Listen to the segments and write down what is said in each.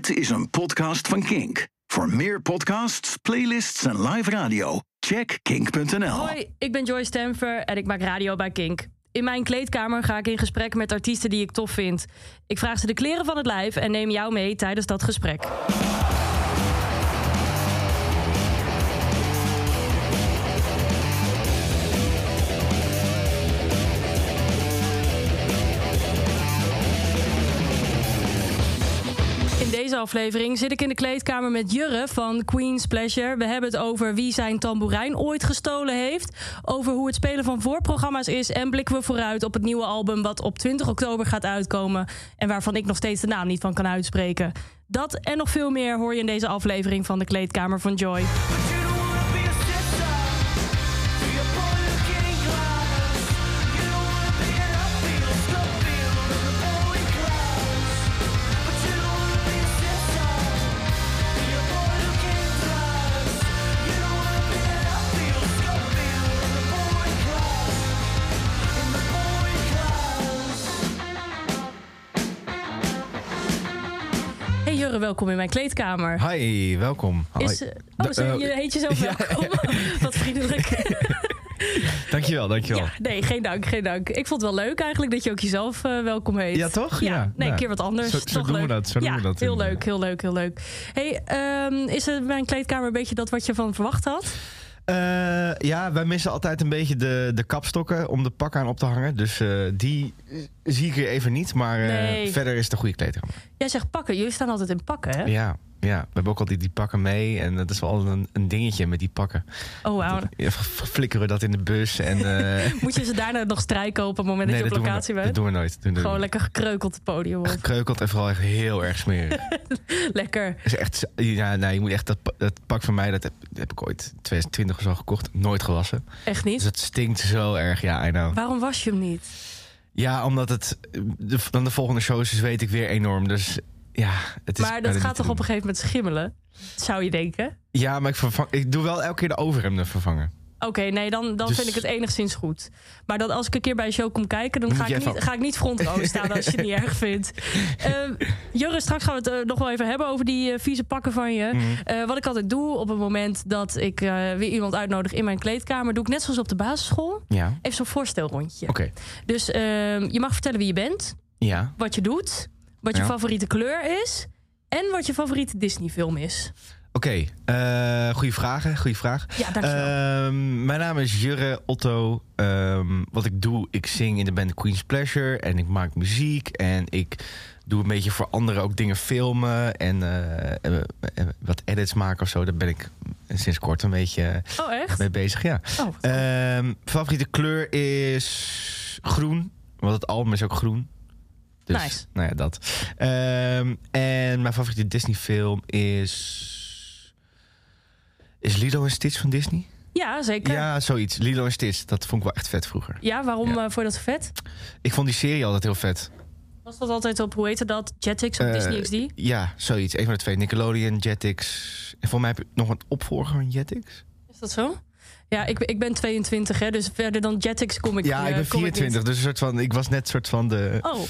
Dit is een podcast van Kink. Voor meer podcasts, playlists en live radio, check kink.nl. Hoi, ik ben Joyce Stemfer en ik maak radio bij Kink. In mijn kleedkamer ga ik in gesprek met artiesten die ik tof vind. Ik vraag ze de kleren van het lijf en neem jou mee tijdens dat gesprek. Deze aflevering zit ik in de kleedkamer met Jurre van Queen's Pleasure. We hebben het over wie zijn tamboerijn ooit gestolen heeft. Over hoe het spelen van voorprogramma's is. En blikken we vooruit op het nieuwe album wat op 20 oktober gaat uitkomen. En waarvan ik nog steeds de naam niet van kan uitspreken. Dat en nog veel meer hoor je in deze aflevering van de kleedkamer van Joy. Welkom in mijn kleedkamer. Hi, welkom. Is, Hoi. oh, zo, eh, je heet jezelf ja, welkom. Wat vriendelijk. dankjewel, dankjewel. Ja, nee, geen dank, geen dank. Ik vond het wel leuk eigenlijk dat je ook jezelf eh, welkom heet. Ja, toch? Ja, Ja, nee, een ja. keer wat anders. Zo- zo Toch doen we dat, zo doen ja, we dat heel leuk, heel leuk, heel leuk. Hey, ehm, is het mijn kleedkamer een beetje dat wat je van verwacht had? Eh, ja, wij missen altijd een beetje de, de kapstokken om de pak aan op te hangen. Dus eh, die zie ik hier even niet. Maar eh, Nee. verder is het een goede kleedkamer. Jij zegt pakken, jullie staan altijd in pakken, hè? Ja, ja, we hebben ook altijd die pakken mee. En dat is wel altijd een, een dingetje met die pakken. Oh, wauw. Flikkeren we dat in de bus. En, eh, Moet je ze daarna nog strijken op het moment dat je op locatie bent? dat doen we nooit. Doen Gewoon lekker gekreukeld het podium op. Gekreukeld en vooral echt heel erg smerig. lekker. is echt, ja, nou, je moet echt dat, dat pak van mij, dat heb, dat heb ik ooit in 2020 of zo gekocht. Nooit gewassen. Echt Dus niet? het stinkt zo erg, ja, I know. Waarom was je hem niet? Ja, omdat het de, dan de volgende shows is, weet ik weer enorm. Dus ja, het is. Maar dat gaat toch op een gegeven moment schimmelen? Zou je denken? Ja, maar ik, vervang, ik doe wel elke keer de overhemden vervangen. Oké, nee, dan, dan Dus- vind ik het enigszins goed. Maar dat als ik een keer bij een show kom kijken, dan ga ik, niet, ga ik niet front row staan als je het niet erg vindt. Ehm Jurre, straks gaan we het eh, nog wel even hebben over die eh, vieze pakken van je. Mhm. Eh, wat ik altijd doe op het moment dat ik weer iemand uitnodig in mijn kleedkamer, doe ik net zoals op de basisschool. Ja, Even zo'n voorstelrondje. oké. Dus ehm, je mag vertellen wie je bent, Ja, wat je doet, wat je Ja. favoriete kleur is en wat je favoriete Disney-film is. oké. Eh, goeie vragen, goede vraag. Ja, dankjewel. Ehm, mijn naam is Jurre Otto. Ehm, wat ik doe, ik zing in de band Queen's Pleasure en ik maak muziek en ik doe een beetje voor anderen ook dingen filmen en eh, wat edits maken of zo. Daar ben ik sinds kort een beetje oh, echt? mee bezig, ja. Oh, Ehm, favoriete kleur is groen, want het album is ook groen. Dus, Nice. Nou ja, dat. Ehm, en mijn favoriete Disney film is... Is Lilo en Stitch van Disney? ja, zeker. Ja, Ja, zoiets. Lilo en Stitch. Dat vond ik wel echt vet vroeger. waarom Ja. eh, vond je dat zo vet? Ik vond die serie altijd heel vet. Was dat altijd op, hoe heette dat? Jetix of Eh, Disney XD? Ja, zoiets. Een van de twee. Nickelodeon, Jetix. En voor mij heb je nog een opvolger van Jetix. Is dat zo? Ja, ik, ben- ik ben 22, hè, dus verder dan Jetix kom ik ja, eh, ik ben kom 24. niet. dus een soort van, ik was net soort van de... Oh,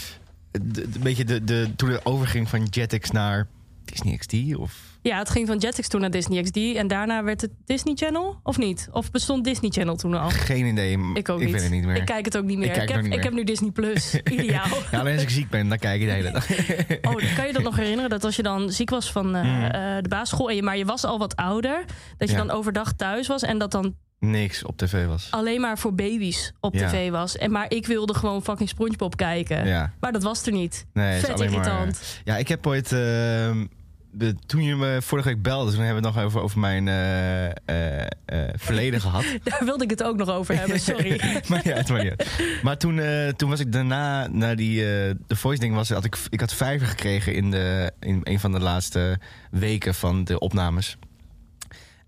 een beetje de, de, toen de overging van Jetix naar Disney XD? Of? ja, het ging van Jetix toen naar Disney XD en daarna werd het Disney Channel, of niet? Of bestond Disney Channel toen al? Geen idee. Ik ook ik niet. weet het niet meer. Ik kijk het ook niet meer. Ik heb, ik heb nu Disney Plus. Ideaal. Ja, alleen als ik ziek ben, dan kijk ik de hele dag. Oh, kan je dat nog herinneren? Dat als je dan ziek was van eh, Mm. eh, de basisschool... en je, maar je was al wat ouder... dat je Ja. dan overdag thuis was... en dat dan Niks op tv was. alleen maar voor baby's op Ja. tv was. En, maar ik wilde gewoon fucking Spongebob kijken. Ja. Maar dat was er niet. Nee, Vet maar- irritant. Ja, ik heb ooit... ehm, de, toen je me vorige week belde, toen hebben we het nog over, over mijn eh, eh, eh, verleden gehad. Daar wilde ik het ook nog over hebben, sorry. maar ja, niet uit. Maar toen, toen was ik daarna, naar die de voice ding was, had ik, ik had vijver gekregen in, de, in een van de laatste weken van de opnames.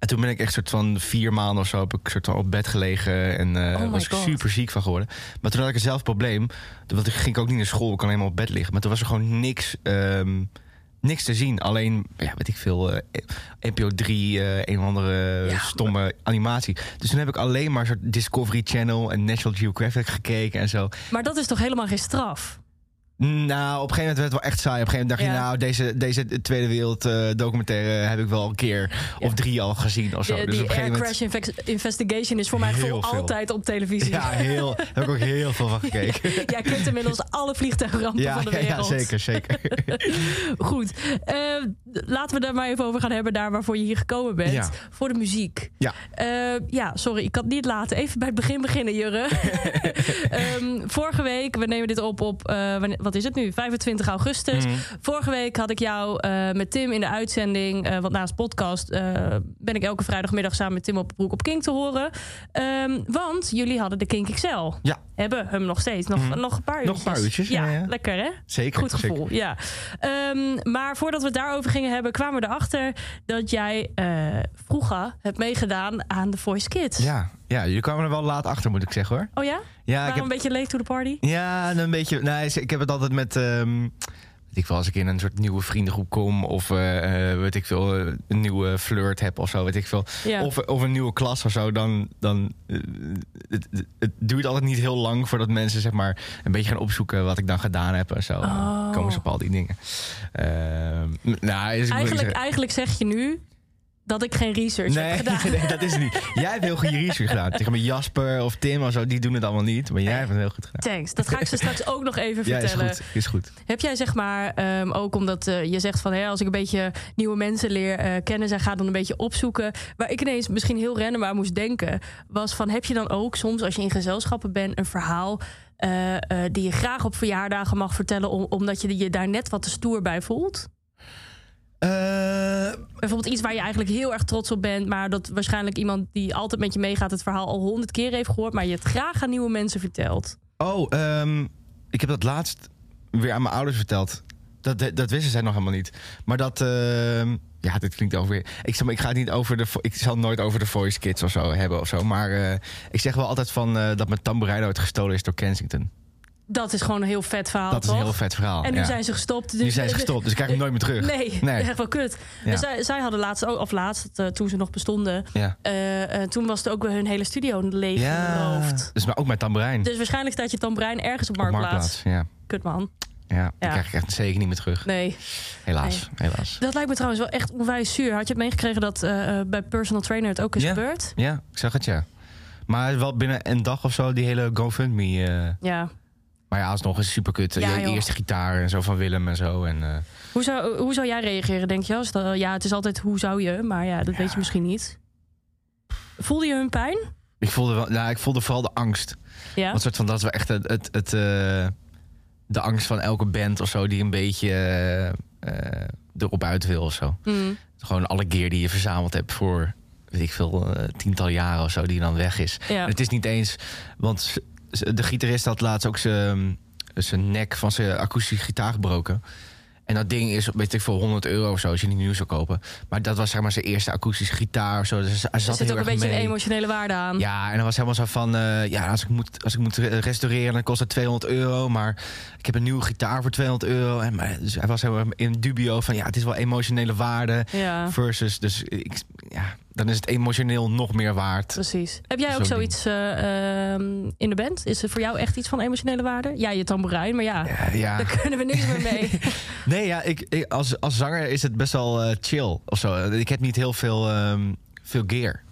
En toen ben ik echt soort van vier maanden of zo heb ik soort van op bed gelegen en Oh my was ik super ziek van geworden. Maar toen had ik hetzelfde probleem, want ik ging ook niet naar school, ik kon helemaal op bed liggen. Maar toen was er gewoon niks, ehm, niks te zien. Alleen, ja, weet ik veel, eh, NPO 3, eh, een of andere Ja, stomme animatie. Dus toen heb ik alleen maar soort Discovery Channel en National Geographic gekeken en zo. Maar dat is toch helemaal geen straf? Nou, op een gegeven moment werd het wel echt saai. Op een gegeven moment dacht Ja. je, nou, deze, deze Tweede Wereld eh, documentaire heb ik wel een keer of drie al gezien of zo. Die, dus die op Air Crash Inve- Investigation is voor mij voor altijd op televisie. Ja, heel, daar heb ik ook heel veel van gekeken. Jij kent inmiddels alle vliegtuigrampen Ja, van de ja, wereld. ja, zeker, zeker. Goed, Eh, laten we daar maar even over gaan hebben, daar waarvoor je hier gekomen bent. Ja. Voor de muziek. Ja. Eh, ja, sorry, ik kan het niet laten. Even bij het begin beginnen, Jurre. Ehm, vorige week, we nemen dit op op, wat is het nu? 25 augustus. Mhm. Vorige week had ik jou eh, met Tim in de uitzending. eh, want naast podcast eh, ben ik elke vrijdagmiddag samen met Tim op Broek op Kink te horen. Ehm, want jullie hadden de Kink XL. Ja. Hebben hem nog steeds. Nog, Mhm. nog een paar Nog uurtjes. een paar uurtjes, ja, ja. lekker hè? Zeker. Goed zeker. gevoel, ja. Ehm, maar voordat we het daarover gingen hebben, kwamen we erachter dat jij vroeger hebt meegedaan aan The Voice Kids. Ja, ja, jullie kwamen er wel laat achter, moet ik zeggen hoor. Oh ja? Ja, Waarom ik heb, een beetje late to the party? ja een beetje. Nee, ik heb het altijd met. weet ik wel, als ik in een soort nieuwe vriendengroep kom. Of eh, eh, weet ik veel, eh, een nieuwe flirt heb of zo, weet ik veel. Ja. Of, of een nieuwe klas of zo. Dan. dan eh, het, het, duurt altijd niet heel lang voordat mensen zeg maar een beetje gaan opzoeken wat ik dan gedaan heb en zo. Oh. Komen ze op al die dingen. Ehm, nou, dus Eigenlijk, eigenlijk zeg je nu dat ik geen research heb Nee, gedaan. nee, dat is het niet. Jij hebt heel goed je research gedaan. Tegen me Jasper of Tim of zo, die doen het allemaal niet. Maar jij hebt het heel goed gedaan. Thanks. Dat ga ik ze straks ook nog even Ja, is vertellen. goed. Is goed. Heb jij zeg maar ehm, ook omdat eh, je zegt van als ik een beetje nieuwe mensen leer eh, kennen, zij gaat dan een beetje opzoeken. Waar ik ineens misschien heel random aan moest denken, was van heb je dan ook soms als je in gezelschappen bent een verhaal eh, die je graag op verjaardagen mag vertellen, om, omdat je je daar net wat te stoer bij voelt? Eh, Bijvoorbeeld iets waar je eigenlijk heel erg trots op bent, maar dat waarschijnlijk iemand die altijd met je meegaat het verhaal al honderd keer heeft gehoord, maar je het graag aan nieuwe mensen vertelt. oh, ehm, ik heb dat laatst weer aan mijn ouders verteld. Dat, dat, dat wisten zij nog helemaal niet. Maar dat... ehm, ja, dit klinkt over weer. Ik, maar, ik ga het niet over de. Ik zal nooit over de Voice Kids of zo hebben of zo. Maar eh, ik zeg wel altijd van eh, dat mijn tamboerijn ooit gestolen is door Kensington. Dat is gewoon een heel vet verhaal. dat is toch? een heel vet verhaal. En nu ja. zijn ze gestopt. Dus Nu zijn ze gestopt, dus ik krijg hem nooit meer terug. Nee, Nee. echt wel kut. Ja. En Zij, zij hadden laatst ook, of laatst, eh, toen ze nog bestonden, Ja. eh, eh, toen was het ook weer hun hele studio leeg Ja. Dus maar ook mijn tamboerijn. Dus waarschijnlijk staat je tambrein ergens op op Marktplaats. Ja. Kut man. Ja, die Ja. krijg ik echt zeker niet meer terug. Nee. Helaas, helaas. Dat lijkt me trouwens wel echt onwijs zuur. Had je het meegekregen dat bij Personal Trainer het ook is Ja. gebeurd? Ja, ik zag het, ja. Maar wel binnen een dag of zo, die hele GoFundMe. eh Ja. Maar ja, alsnog is super kut. Ja, je joh. eerste gitaar en zo van Willem en zo. En, eh, Hoe zou, hoe zou jij reageren, denk je? Als dat, ja, het is altijd hoe zou je, maar ja, dat weet je misschien niet. Voelde je hun pijn? ik, voelde wel, nou, ik voelde vooral de angst. Ja. Want soort van, dat wel echt het, het, het, eh, de angst van elke band of zo... die een beetje eh, erop uit wil of zo. Mm. Gewoon alle gear die je verzameld hebt voor... weet ik veel, tientallen jaren of zo, die dan weg is. Ja. Het is niet eens... Want de gitarist had laatst ook zijn zijn nek van zijn akoestische gitaar gebroken. En dat ding is, weet ik veel, 100 euro of zo, als je die nieuw zou kopen. Maar dat was zeg maar zijn eerste akoestische gitaar of zo. Dus hij Er zat zit ook een beetje mee. een emotionele waarde aan. Ja, en dan was helemaal zo van... eh, ja, als ik, moet, als ik moet re- restaureren, dan kost het 200 euro. Maar ik heb een nieuwe gitaar voor 200 euro. En, maar, dus hij was helemaal in dubio van... ja, het is wel emotionele waarde Ja. versus... Dus ik, ja, dan is het emotioneel nog meer waard. Precies. Heb jij ook zoiets eh, ehm, in de band? Is het voor jou echt iets van emotionele waarde? Ja, je tamboerijn, maar ja, Ja, ja. daar kunnen we niks meer mee. Nee, ja, ik, ik- als, als zanger is het best wel eh, chill of zo. Ik heb niet heel veel, ehm, veel gear.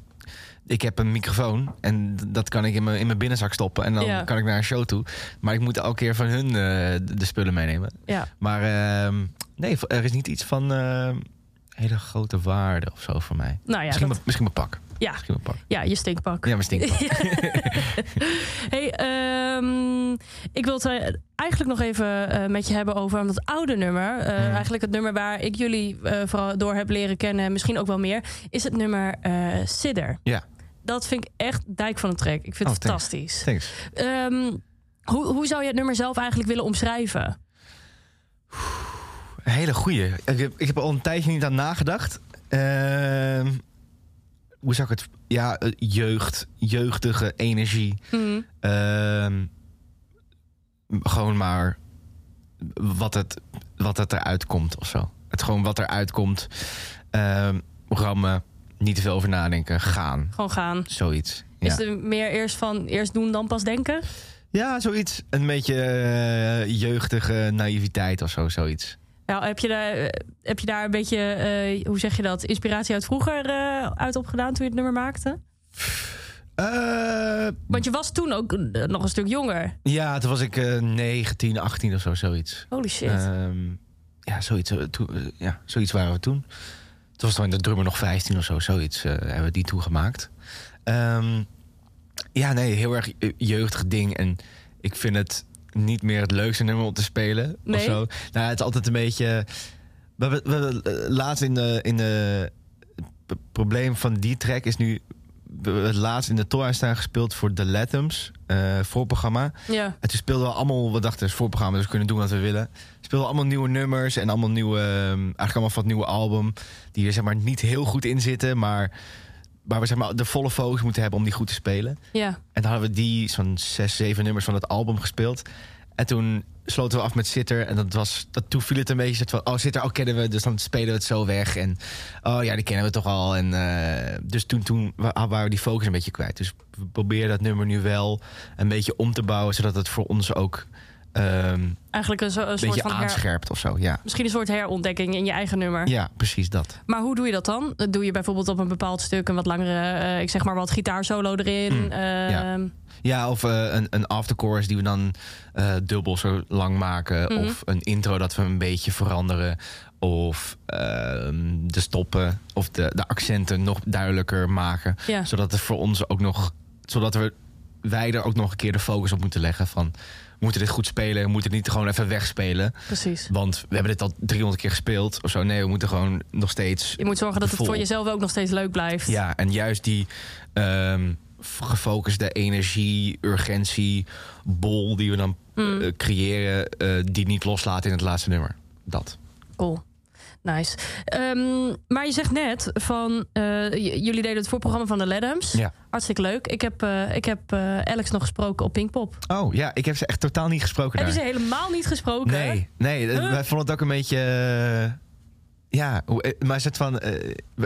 Ik heb een microfoon en dat kan ik in mijn, in mijn binnenzak stoppen. En dan Ja. kan ik naar een show toe. Maar ik moet elke keer van hun eh, de, de spullen meenemen. ja. Maar ehm, nee, er is niet iets van hele grote waarde of zo voor mij. Nou ja, misschien, dat- mijn, misschien mijn pak. ja, Misschien mijn pak. ja, je stinkpak. Ja, mijn stinkpak. hey, ehm, ik wil het eh, eigenlijk nog even eh, met je hebben over dat oude nummer. Eh, Hmm. Eigenlijk het nummer waar ik jullie vooral door heb leren kennen, en misschien ook wel meer, is het nummer Sidder. Ja, Dat vind ik echt dijk van een trek. Ik vind Oh, het thanks. fantastisch. thanks. Ehm, hoe, hoe zou je het nummer zelf eigenlijk willen omschrijven? Een hele goeie. Ik heb, ik heb er al een tijdje niet aan nagedacht. Ehm, hoe zou ik het... Ja, eh, jeugd, jeugdige energie. Hmm. Ehm, gewoon maar wat het, wat het eruit komt of zo. Het gewoon wat eruit komt. Ehm, rammen, niet te veel over nadenken, gaan. Gewoon gaan. Zoiets. Is er meer eerst van eerst doen dan pas denken? Ja, zoiets. Een beetje eh, jeugdige naïviteit of zo, zoiets. Ja, heb, je daar, eh, heb je daar een beetje, eh, hoe zeg je dat, inspiratie uit vroeger eh, uit opgedaan toen je het nummer maakte? Want je was toen ook nog een stuk jonger. ja, toen was ik eh 19, 18 of zo, zoiets. Holy shit. Ehm, ja, zoiets, toen- ja, zoiets waren we toen. Toen was dan de drummer nog 15 of zo, zoiets hebben we die toen gemaakt. Ehm, ja, nee, heel erg jeugdig ding. En ik vind het niet meer het leukste nummer om te spelen. Nee? Of zo. Nou, het is altijd een beetje... We we hebben eh, laatst in de... In de het probleem van die track is nu... We het laatst in de Torah staan gespeeld voor The Latums, eh voorprogramma. ja. En toen speelden we allemaal, we dachten, het is voorprogramma, dus we kunnen doen wat we willen. Speelden we allemaal nieuwe nummers en allemaal nieuwe, ehm, eigenlijk allemaal van het nieuwe album. Die er zeg maar niet heel goed in zitten, maar waar we zeg maar de volle focus moeten hebben om die goed te spelen. Ja. En dan hadden we die, zo'n zes, zeven nummers van het album gespeeld. En toen sloten we af met Sitter. En dat was, dat, toen viel het een beetje van... oh, Sitter, oh, kennen we, dus dan spelen we het zo weg. En oh ja, die kennen we toch al. En, eh, dus toen, toen wa- waren we die focus een beetje kwijt. Dus we proberen dat nummer nu wel een beetje om te bouwen... zodat het voor ons ook een Eigenlijk een, zo- een soort van her, aanscherpt of zo. Ja. misschien een soort herontdekking in je eigen nummer. ja, precies dat. Maar hoe doe je dat dan? Doe je bijvoorbeeld op een bepaald stuk een wat langere, eh, ik zeg maar wat gitaarsolo erin? Mm, ja. Ehm, Ja, of eh, een, een afterchorus die we dan eh, dubbel zo lang maken. Mhm. Of een intro dat we een beetje veranderen. Of ehm, de stoppen of de, de accenten nog duidelijker maken. Ja. Zodat het voor ons ook nog. Zodat we, wij er ook nog een keer de focus op moeten leggen. Van moeten dit goed spelen. We moeten het niet gewoon even wegspelen. Precies. Want we hebben dit al 300 keer gespeeld of zo. Nee, we moeten gewoon nog steeds Je moet zorgen dat het voor jezelf ook nog steeds leuk blijft. ja, en juist die ehm, f- gefocuste energie, urgentie, bol die we dan Mm. eh, creëren, eh, die niet loslaten in het laatste nummer. Dat. Cool. Nice. Ehm, maar je zegt net van eh, jullie deden het voorprogramma van de Ledams. Ja. Hartstikke leuk. Ik heb, eh, ik heb eh, Alex nog gesproken op Pinkpop. Oh ja, ik heb ze echt totaal niet gesproken Hebben daar. ze helemaal niet gesproken? Nee, nee, Huh? wij vonden het ook een beetje. ja, maar het van.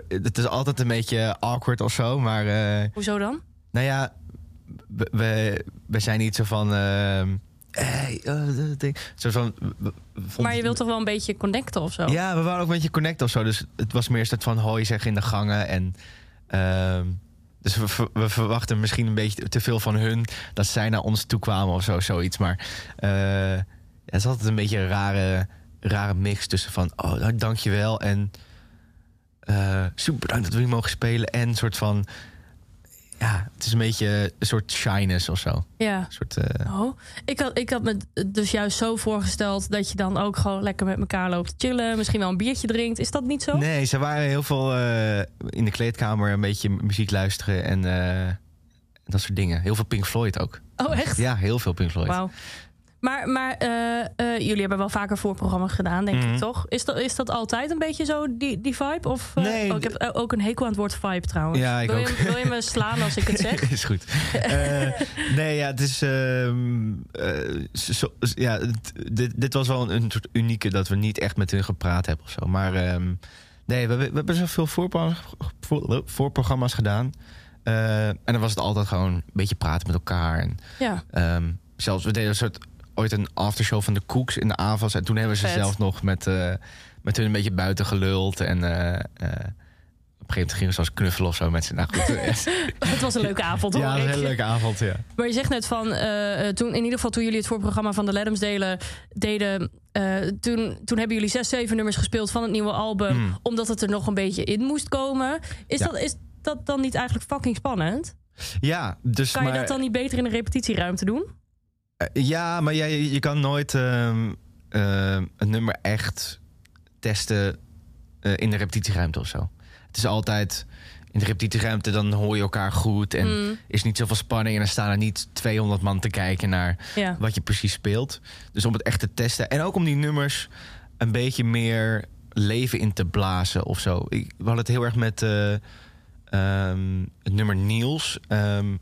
het is altijd een beetje awkward of zo, maar. Hoezo dan? Nou ja, we, we, we zijn niet zo van. Hey, ding. Zo van. Maar je wilt toch wel een beetje connecten of zo? Ja, we waren ook een beetje connecten of zo. Dus het was meer een soort van hoi zeggen in de gangen. En, ehm, dus we verwachten misschien een beetje te veel van hun. Dat zij naar ons toe kwamen of zo, zoiets. Maar eh, het is altijd een beetje een rare, rare mix tussen van... Oh, nou, dankjewel. En eh, super bedankt dat we hier mogen spelen. En een soort van... Ja, het is een beetje een soort shyness of zo. Ja. Een soort... eh, Oh, ik had, ik had me dus juist zo voorgesteld dat je dan ook gewoon lekker met elkaar loopt chillen. Misschien wel een biertje drinkt. Is dat niet zo? Nee, ze waren heel veel eh, in de kleedkamer een beetje muziek luisteren en eh, dat soort dingen. Heel veel Pink Floyd ook. Oh, echt? Ja, heel veel Pink Floyd. Wauw. Maar, maar eh, eh, jullie hebben wel vaker voorprogramma's gedaan, denk Mhm. ik toch? Is dat, is dat altijd een beetje zo, die, die vibe? Of, eh, Nee, oh, ik heb ook een hekel aan het woord vibe trouwens. Ja, ik wil, ook. Je, wil je me slaan als ik het zeg? is goed. Nee, ja, het is. ehm, eh, ja, dit, dit was wel een, een soort unieke dat we niet echt met hun gepraat hebben of zo. Maar ehm, nee, we, hebben- we hebben zoveel voorprogramma's, voor, voorprogramma's gedaan. En dan was het altijd gewoon een beetje praten met elkaar. En Ja, Ehm, zelfs, we deden een soort, ooit een aftershow van de Koeks in de avonds. En toen hebben ze Vet. zelf nog met, eh, met hun een beetje buiten geluld. En eh, eh, op een gegeven moment gingen ze als knuffelen of zo met ze. Nou goed, het was een leuke avond hoor. ja, een hele leuke avond, ja. Maar je zegt net van, toen, in ieder geval toen jullie het voorprogramma van de Ledams delen, deden, toen, toen hebben jullie zes, zeven nummers gespeeld van het nieuwe album, Mm. omdat het er nog een beetje in moest komen. Is, Ja. dat, is dat dan niet eigenlijk fucking spannend? Ja, dus Kan maar, je dat dan niet beter in een repetitieruimte doen? Eh, ja, maar ja, je, kan nooit ehm, ehm, een nummer echt testen eh, in de repetitieruimte of zo. Het is altijd in de repetitieruimte, dan hoor je elkaar goed en Mm, is niet zoveel spanning en dan staan er niet 200 man te kijken naar ja. wat je precies speelt. Dus om het echt te testen. En ook om die nummers een beetje meer leven in te blazen of zo. Ik, we hadden het heel erg met eh, ehm, het nummer Niels. Ehm,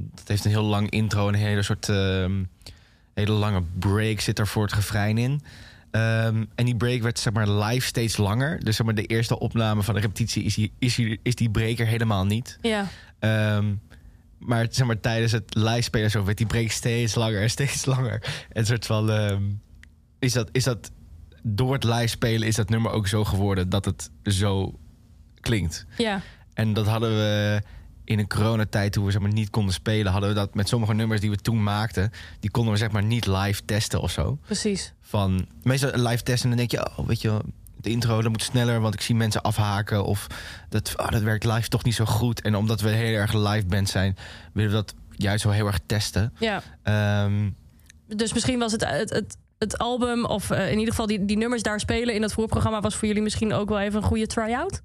dat heeft een heel lang intro, een hele soort ehm, hele lange break zit er voor het refrein in. Ehm, en die break werd zeg maar live steeds langer. Dus zeg maar de eerste opname van de repetitie is die, is die, is die er helemaal niet. Ja, Ehm, maar zeg maar tijdens het live spelen zo werd die break steeds langer en steeds langer. En een soort van is dat is dat door het live spelen is dat nummer ook zo geworden dat het zo klinkt. Ja, En dat hadden we in een coronatijd, toen we zeg maar niet konden spelen, hadden we dat met sommige nummers die we toen maakten, die konden we zeg maar niet live testen of zo. precies. Van meestal live testen, dan denk je, oh, weet je, de intro dat moet sneller, want ik zie mensen afhaken of dat, oh, dat werkt live toch niet zo goed. En omdat we heel erg live band zijn, willen we dat juist wel heel erg testen. Ja. Ehm, Dus misschien was het, het, het, het album, of eh, in ieder geval die, die nummers daar spelen in het voorprogramma, was voor jullie misschien ook wel even een goede try-out?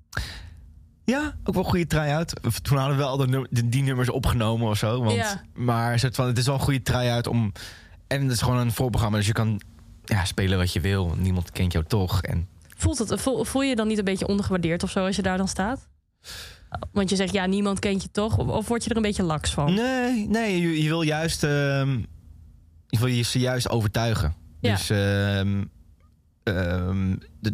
Ja, ook wel een goede try-out. Toen hadden we wel al de num- die, nummers opgenomen of zo. Want, Ja. Maar soort van, het is wel een goede try-out om... En het is gewoon een voorprogramma, dus je kan ja, spelen wat je wil. Niemand kent jou toch. En Voelt het, voel, voel je je dan niet een beetje ondergewaardeerd of zo als je daar dan staat? Want je zegt, ja, niemand kent je toch? Of, of word je er een beetje laks van? nee, nee je, je wil juist... je wil je ze juist overtuigen. Ja. Dus ehm,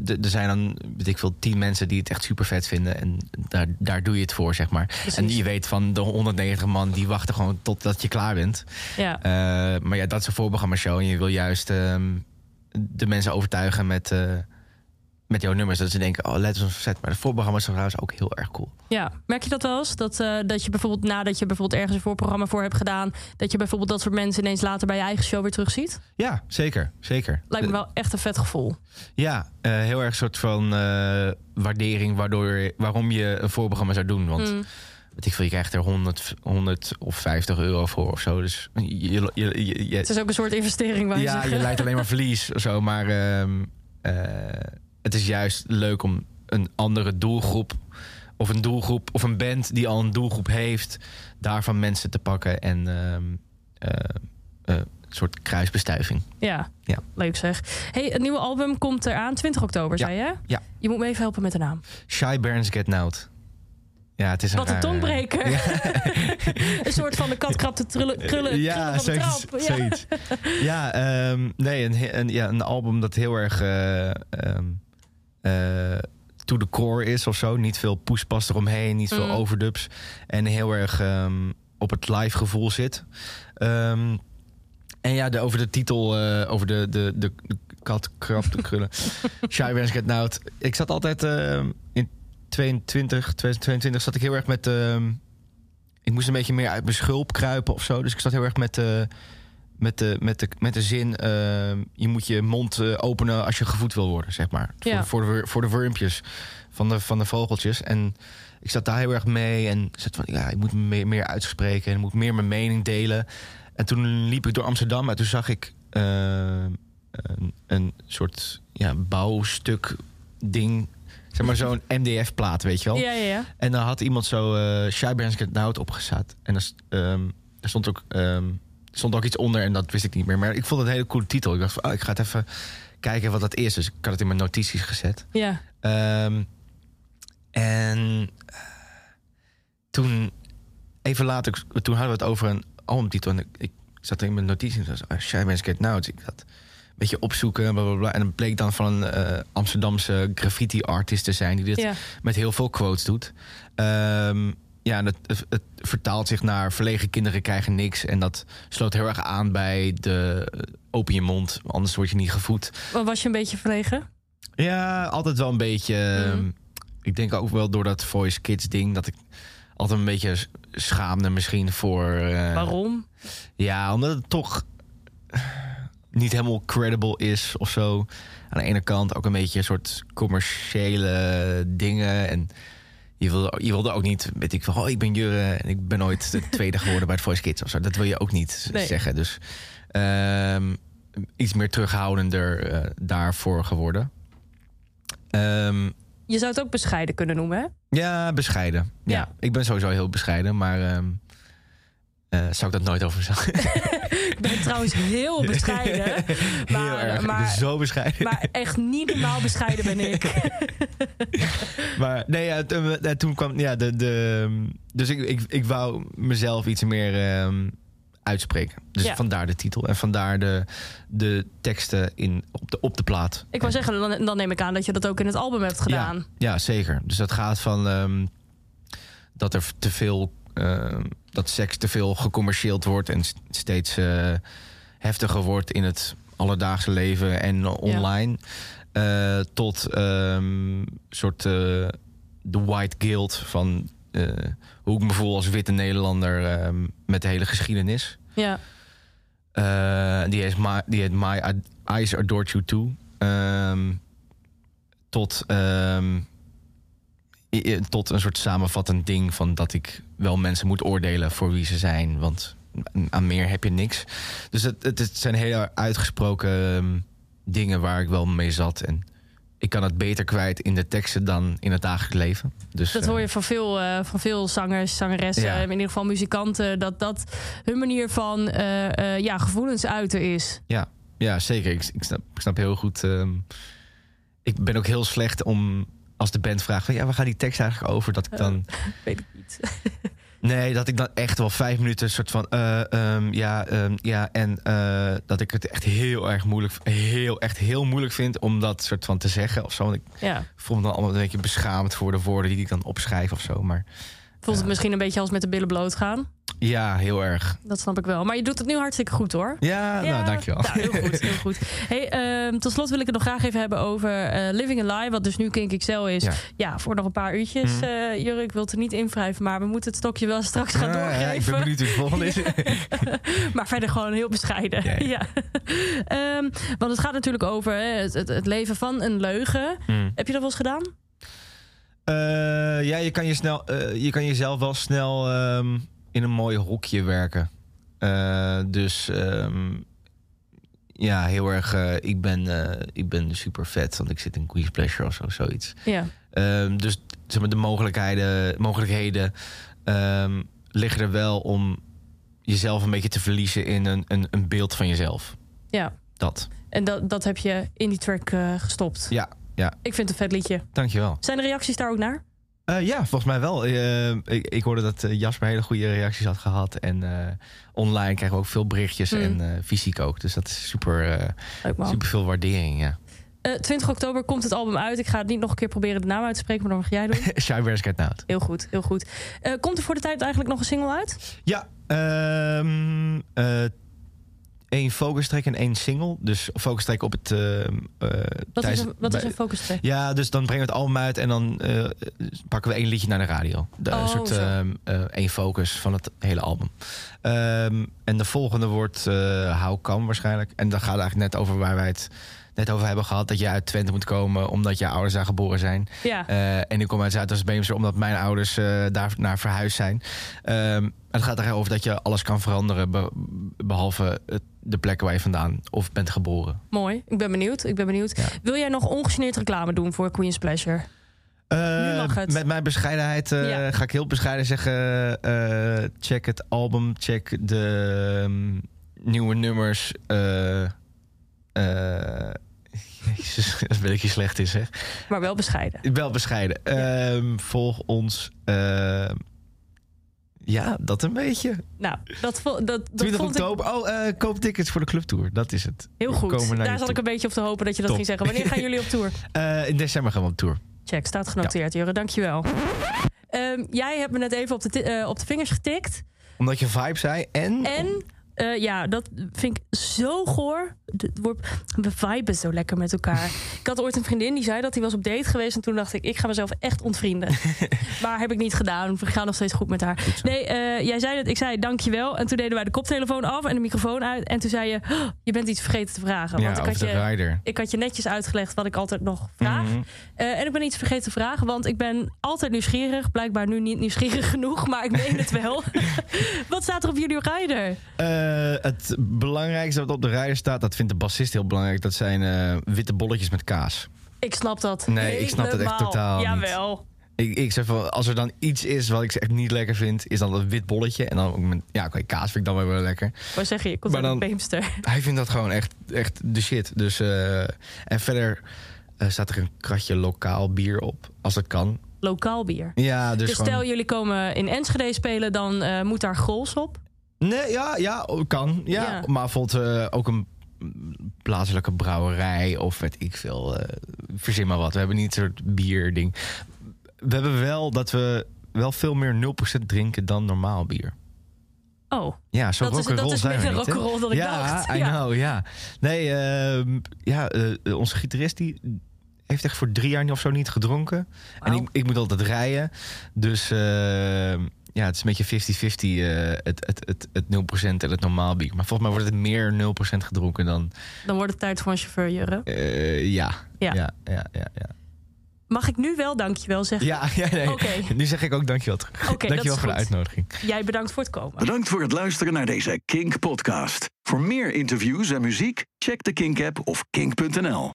er zijn dan, weet ik veel, tien mensen die het echt super vet vinden. En daar, daar doe je het voor, zeg maar. Precies. En je weet van de 190 man, die wachten gewoon totdat je klaar bent. Ja, Eh, maar ja, dat is een voorprogramma show. En je wil juist ehm, de mensen overtuigen met, eh, met jouw nummers. Dat ze denken, oh, let eens set. Maar de voorprogramma is trouwens ook heel erg cool. ja. Merk je dat wel eens? Dat, eh, dat je bijvoorbeeld nadat je bijvoorbeeld ergens een voorprogramma voor hebt gedaan, dat je bijvoorbeeld dat soort mensen ineens later bij je eigen show weer terugziet? Ja, zeker. zeker. Lijkt me wel echt een vet gevoel. Ja, eh, heel erg een soort van eh, waardering waardoor, waarom je een voorprogramma zou doen. Want Mm. ik veel, je krijgt er 100, 100 of 50 euro voor of zo. Dus je, je, je, Het is ook een soort investering, waar je ja, je leidt alleen maar verlies of zo. Maar ehm, eh, het is juist leuk om een andere doelgroep... of een doelgroep of een band die al een doelgroep heeft... daarvan mensen te pakken en ehm, eh, eh, een soort kruisbestuiving. Ja, Ja. leuk zeg. Hey, het nieuwe album komt eraan, 20 oktober, Ja. zei je? Ja. Je moet me even helpen met de naam. Shy Barons Get Nowed. Ja, het is een Wat een rare- tongbreker. een soort van de kat krabt de trullen, krullen, ja, krullen van de zoiets. trap. Ja. zoiets. ja, ehm, nee, een, een, ja, een album dat heel erg eh, ehm, eh, to the core is of zo. Niet veel poespas eromheen, niet veel Mm. overdubs. En heel erg ehm, op het live gevoel zit. Ehm, en ja, de, over de titel, eh, over de, de, de, de kat de krullen. Shy Wens Get Nowed. Ik zat altijd ehm, in 22, 2022 zat ik heel erg met... ik moest een beetje meer uit mijn schulp kruipen of zo. Dus ik zat heel erg met, eh, met, de, met, de, met de zin... ehm, je moet je mond eh, openen als je gevoed wil worden, zeg maar. Ja. Voor, voor, de, voor de wurmpjes van de, van de vogeltjes. En ik zat daar heel erg mee. En ik zat van, ja, ik moet me meer, meer uitspreken. En ik moet meer mijn mening delen. En toen liep ik door Amsterdam en toen zag ik eh, een, een soort ja, bouwstuk ding. Zeg maar zo'n MDF-plaat, weet je wel. Ja, ja, ja. En dan had iemand zo eh Shy Bands Get opgezet. En s- ehm, stond ook, ehm, stond ook iets onder en dat wist ik niet meer. Maar ik vond het een hele coole titel. Ik dacht van, oh, ik ga het even kijken wat dat is. Dus ik had het in mijn notities gezet. ja. Ehm, en eh, toen, even later, toen hadden we het over een albumtitel. En ik, ik zat in mijn notities en zei, oh, Shy Bands Get. Dus ik had een beetje opzoeken, bla, bla, bla. En bleek dan van een eh, Amsterdamse graffiti-artist te zijn... die dit ja. met heel veel quotes doet. Ehm, ja, en het, het, het vertaalt zich naar verlegen kinderen krijgen niks. En dat sloot heel erg aan bij de eh, open je mond, anders word je niet gevoed. Was je een beetje verlegen? Ja, altijd wel een beetje. ehm, Mhm. ik denk ook wel door dat Voice Kids ding dat ik altijd een beetje schaamde misschien voor. eh, Waarom? Ja, omdat het toch niet helemaal credible is of zo. Aan de ene kant ook een beetje een soort commerciële dingen. En je wilde, je wilde ook niet, weet ik wel, oh, ik ben Jurre en ik ben ooit de tweede geworden bij het Voice Kids of zo. Dat wil je ook niet Nee. zeggen. Dus ehm, iets meer terughoudender eh, daarvoor geworden. Ehm, Je zou het ook bescheiden kunnen noemen, hè? ja, bescheiden. Ja. Ja. ik ben sowieso heel bescheiden, maar ehm, eh, zou ik dat nooit over zeggen. Ik ben trouwens heel bescheiden. heel Maar- erg. Ik ben maar- zo bescheiden. Maar echt niet normaal bescheiden ben ik. Maar nee, ja, toen, eh, toen kwam ja, de, de. Dus ik, ik, ik wou mezelf iets meer ehm, uitspreken. Dus Ja. vandaar de titel en vandaar de, de teksten in, op, de, op de plaat. Ik wou zeggen, dan, dan neem ik aan dat je dat ook in het album hebt gedaan. Ja, ja zeker. Dus dat gaat van ehm, dat er te veel dat seks te veel gecommercieeld wordt en steeds eh, heftiger wordt in het alledaagse leven en online. Eh, tot ehm soort eh, de white guilt van eh, hoe ik me voel als witte Nederlander ehm, met de hele geschiedenis. Ja. Eh, die, heet My, die heet My Eyes Adored You Too. Ehm, tot, tot een soort samenvattend ding van dat ik wel mensen moet oordelen voor wie ze zijn. Want aan meer heb je niks. Dus het, het, het zijn hele uitgesproken ehm, dingen waar ik wel mee zat. En ik kan het beter kwijt in de teksten dan in het dagelijks leven. Dus, Dat eh, hoor je van veel, eh, van veel zangers, zangeressen, Ja. in ieder geval muzikanten, dat dat hun manier van eh, eh, ja, gevoelens uiten is. Ja, ja zeker. Ik, ik, snap, ik snap heel goed. ehm, ik ben ook heel slecht om als de band vraagt van ja, waar gaat die tekst eigenlijk over? Dat ik dan. Weet ik niet. Nee, dat ik dan echt wel vijf minuten soort van eh, ehm, ja, ehm, ja, en eh, dat ik het echt heel erg moeilijk, heel echt heel moeilijk vind om dat soort van te zeggen of zo. Want ik Ja. voel me dan allemaal een beetje beschaamd voor de woorden die ik dan opschrijf of zo. Maar Voelt het misschien een beetje als met de billen bloot gaan. ja, heel erg. Dat snap ik wel. Maar je doet het nu hartstikke goed hoor. Ja, nou, dankjewel. Nou, heel goed, heel goed. Hey, ehm, tot slot wil ik het nog graag even hebben over eh, Living a Lie, wat dus nu Kink XL is. Ja. Ja. voor nog een paar uurtjes. Mhm. eh Jurre, ik wil het er niet invrijven, maar we moeten het stokje wel straks gaan Ja, ja, doorgeven. ik ben benieuwd hoe het volgende is. maar verder gewoon heel bescheiden. Ja, Ja, ja. Ehm, want het gaat natuurlijk over hè, het, leven van een leugen. Hmm. Heb je dat wel eens gedaan? Eh, ja, je kan, je, snel, eh, je kan jezelf wel snel ehm, in een mooi hokje werken. Eh, dus ehm, ja, heel erg. ik, ben, ik ben super vet, want ik zit in Queen's Pleasure of zo, zoiets. Ja. Ehm, dus zeg maar, de mogelijkheden, mogelijkheden liggen er wel om jezelf een beetje te verliezen in een, een, een beeld van jezelf. ja. Dat. En dat, dat heb je in die track gestopt. Ja, ja, Ik vind het een vet liedje. dankjewel. Zijn de reacties daar ook naar? Eh, ja, volgens mij wel. Eh, ik, ik hoorde dat eh, Jasper hele goede reacties had gehad. En online krijgen we ook veel berichtjes Hmm. en fysiek ook. Dus dat is super, super veel waardering, ja. Eh, 20 oktober komt het album uit. Ik ga het niet nog een keer proberen de naam uit te spreken, maar dan mag jij doen. Shy Bears Get Out. Heel goed, heel goed. Komt er voor de tijd eigenlijk nog een single uit? Ja, ehm eh, één focus track en één single. Dus focus track op het... eh, Wat, is, een, wat is een focus track? Ja, dus dan brengen we het album uit en dan eh, pakken we één liedje naar de radio. De, Oh, een soort ehm, eh, één focus van het hele album. Ehm, en de volgende wordt How Come waarschijnlijk. En dan gaat het eigenlijk net over waar wij het net over hebben gehad. Dat je uit Twente moet komen omdat je ouders daar geboren zijn. Ja, Eh, en ik kom uit Zuidoost-Beemster omdat mijn ouders eh, daar naar verhuisd zijn. Ehm, het gaat erover dat je alles kan veranderen. be- behalve het- de plekken waar je vandaan of bent geboren. mooi. Ik ben benieuwd. Ik ben benieuwd. Ja. Wil jij nog ongegeneerd reclame doen voor Queen's Pleasure? Eh. Met mijn bescheidenheid Ja. ga ik heel bescheiden zeggen: check het album, check de ehm, nieuwe nummers. Eh Jezus, dat ben ik je slecht in zeg. Maar wel bescheiden. Wel bescheiden. Ehm, volg ons. ehm, ja, dat een beetje. Nou, dat, vo- dat, dat 20 vond ik oktober. Oh, eh, koop tickets voor de clubtour. Dat is het. heel goed. Daar zat ik een beetje op te hopen dat je dat Top. ging zeggen. Wanneer gaan jullie op tour? Eh, in december gaan we op tour. Check, staat genoteerd, Jurre. Dankjewel. Ehm jij hebt me net even op de, op de vingers getikt. Omdat je vibe zei. En. En eh, ja, dat vind ik zo goor. De- het wordt- We viben zo lekker met elkaar. ik had ooit een vriendin die zei dat hij was op date geweest. En toen dacht ik, ik ga mezelf echt ontvrienden. maar heb ik niet gedaan. We gaan nog steeds goed met haar. Nee, eh, jij zei het. Ik zei dankjewel. En toen deden wij de koptelefoon af en de microfoon uit. En toen zei je, "Oh, je bent iets vergeten te vragen. ja, want ik had, je, rider. ik had je netjes uitgelegd wat ik altijd nog vraag. Mhm. Eh, en ik ben iets vergeten te vragen, want ik ben altijd nieuwsgierig. Blijkbaar nu niet nieuwsgierig genoeg, maar ik meen het wel. wat staat er op jullie rider? Eh, het belangrijkste wat op de rider staat, dat vindt de bassist heel belangrijk. Dat zijn eh, witte bolletjes met kaas. Ik snap dat. Nee, ik snap dat echt totaal niet. Jawel. Ik, ik zeg van, als er dan iets is wat ik echt niet lekker vind, is dan dat wit bolletje. En dan ook met, ja, oké, kaas vind ik dan wel lekker. Wat zeg je? Ik kom een dan- Beemster. Hij vindt dat gewoon echt, echt de shit. Dus, eh, en verder staat er een kratje lokaal bier op, als dat kan. Lokaal bier. Ja, dus, Dus, gewoon... stel jullie komen in Enschede spelen, dan moet daar Grols op. Nee, ja, ja, kan. Ja. Ja. Maar bijvoorbeeld eh, ook een plaatselijke brouwerij of weet ik veel. eh, verzin maar wat. We hebben niet een soort bierding. We hebben wel dat we wel veel meer 0% drinken dan normaal bier. Oh, Ja, zo dat is, dat is zijn meer niet, hè? rock'n'roll dan ik ja, dacht. I know, ja. Nee, ehm, ja, eh, onze gitarist die heeft echt voor drie jaar of zo niet gedronken. En ik, ik moet altijd rijden. Dus ehm, ja, het is een beetje 50-50 eh, het, het, het, het 0% en het normaal bier. Maar volgens mij wordt het meer 0% gedronken dan... Dan wordt het tijd voor een chauffeur, Jurre. eh, ja. Ja. Ja, ja, ja, ja. Mag ik nu wel dankjewel zeggen? Ja, ja nee. Oké. Nu zeg ik ook dankjewel terug. Dankjewel voor de uitnodiging. Jij bedankt voor het komen. Bedankt voor het luisteren naar deze Kink podcast. Voor meer interviews en muziek, check de Kink app of kink.nl.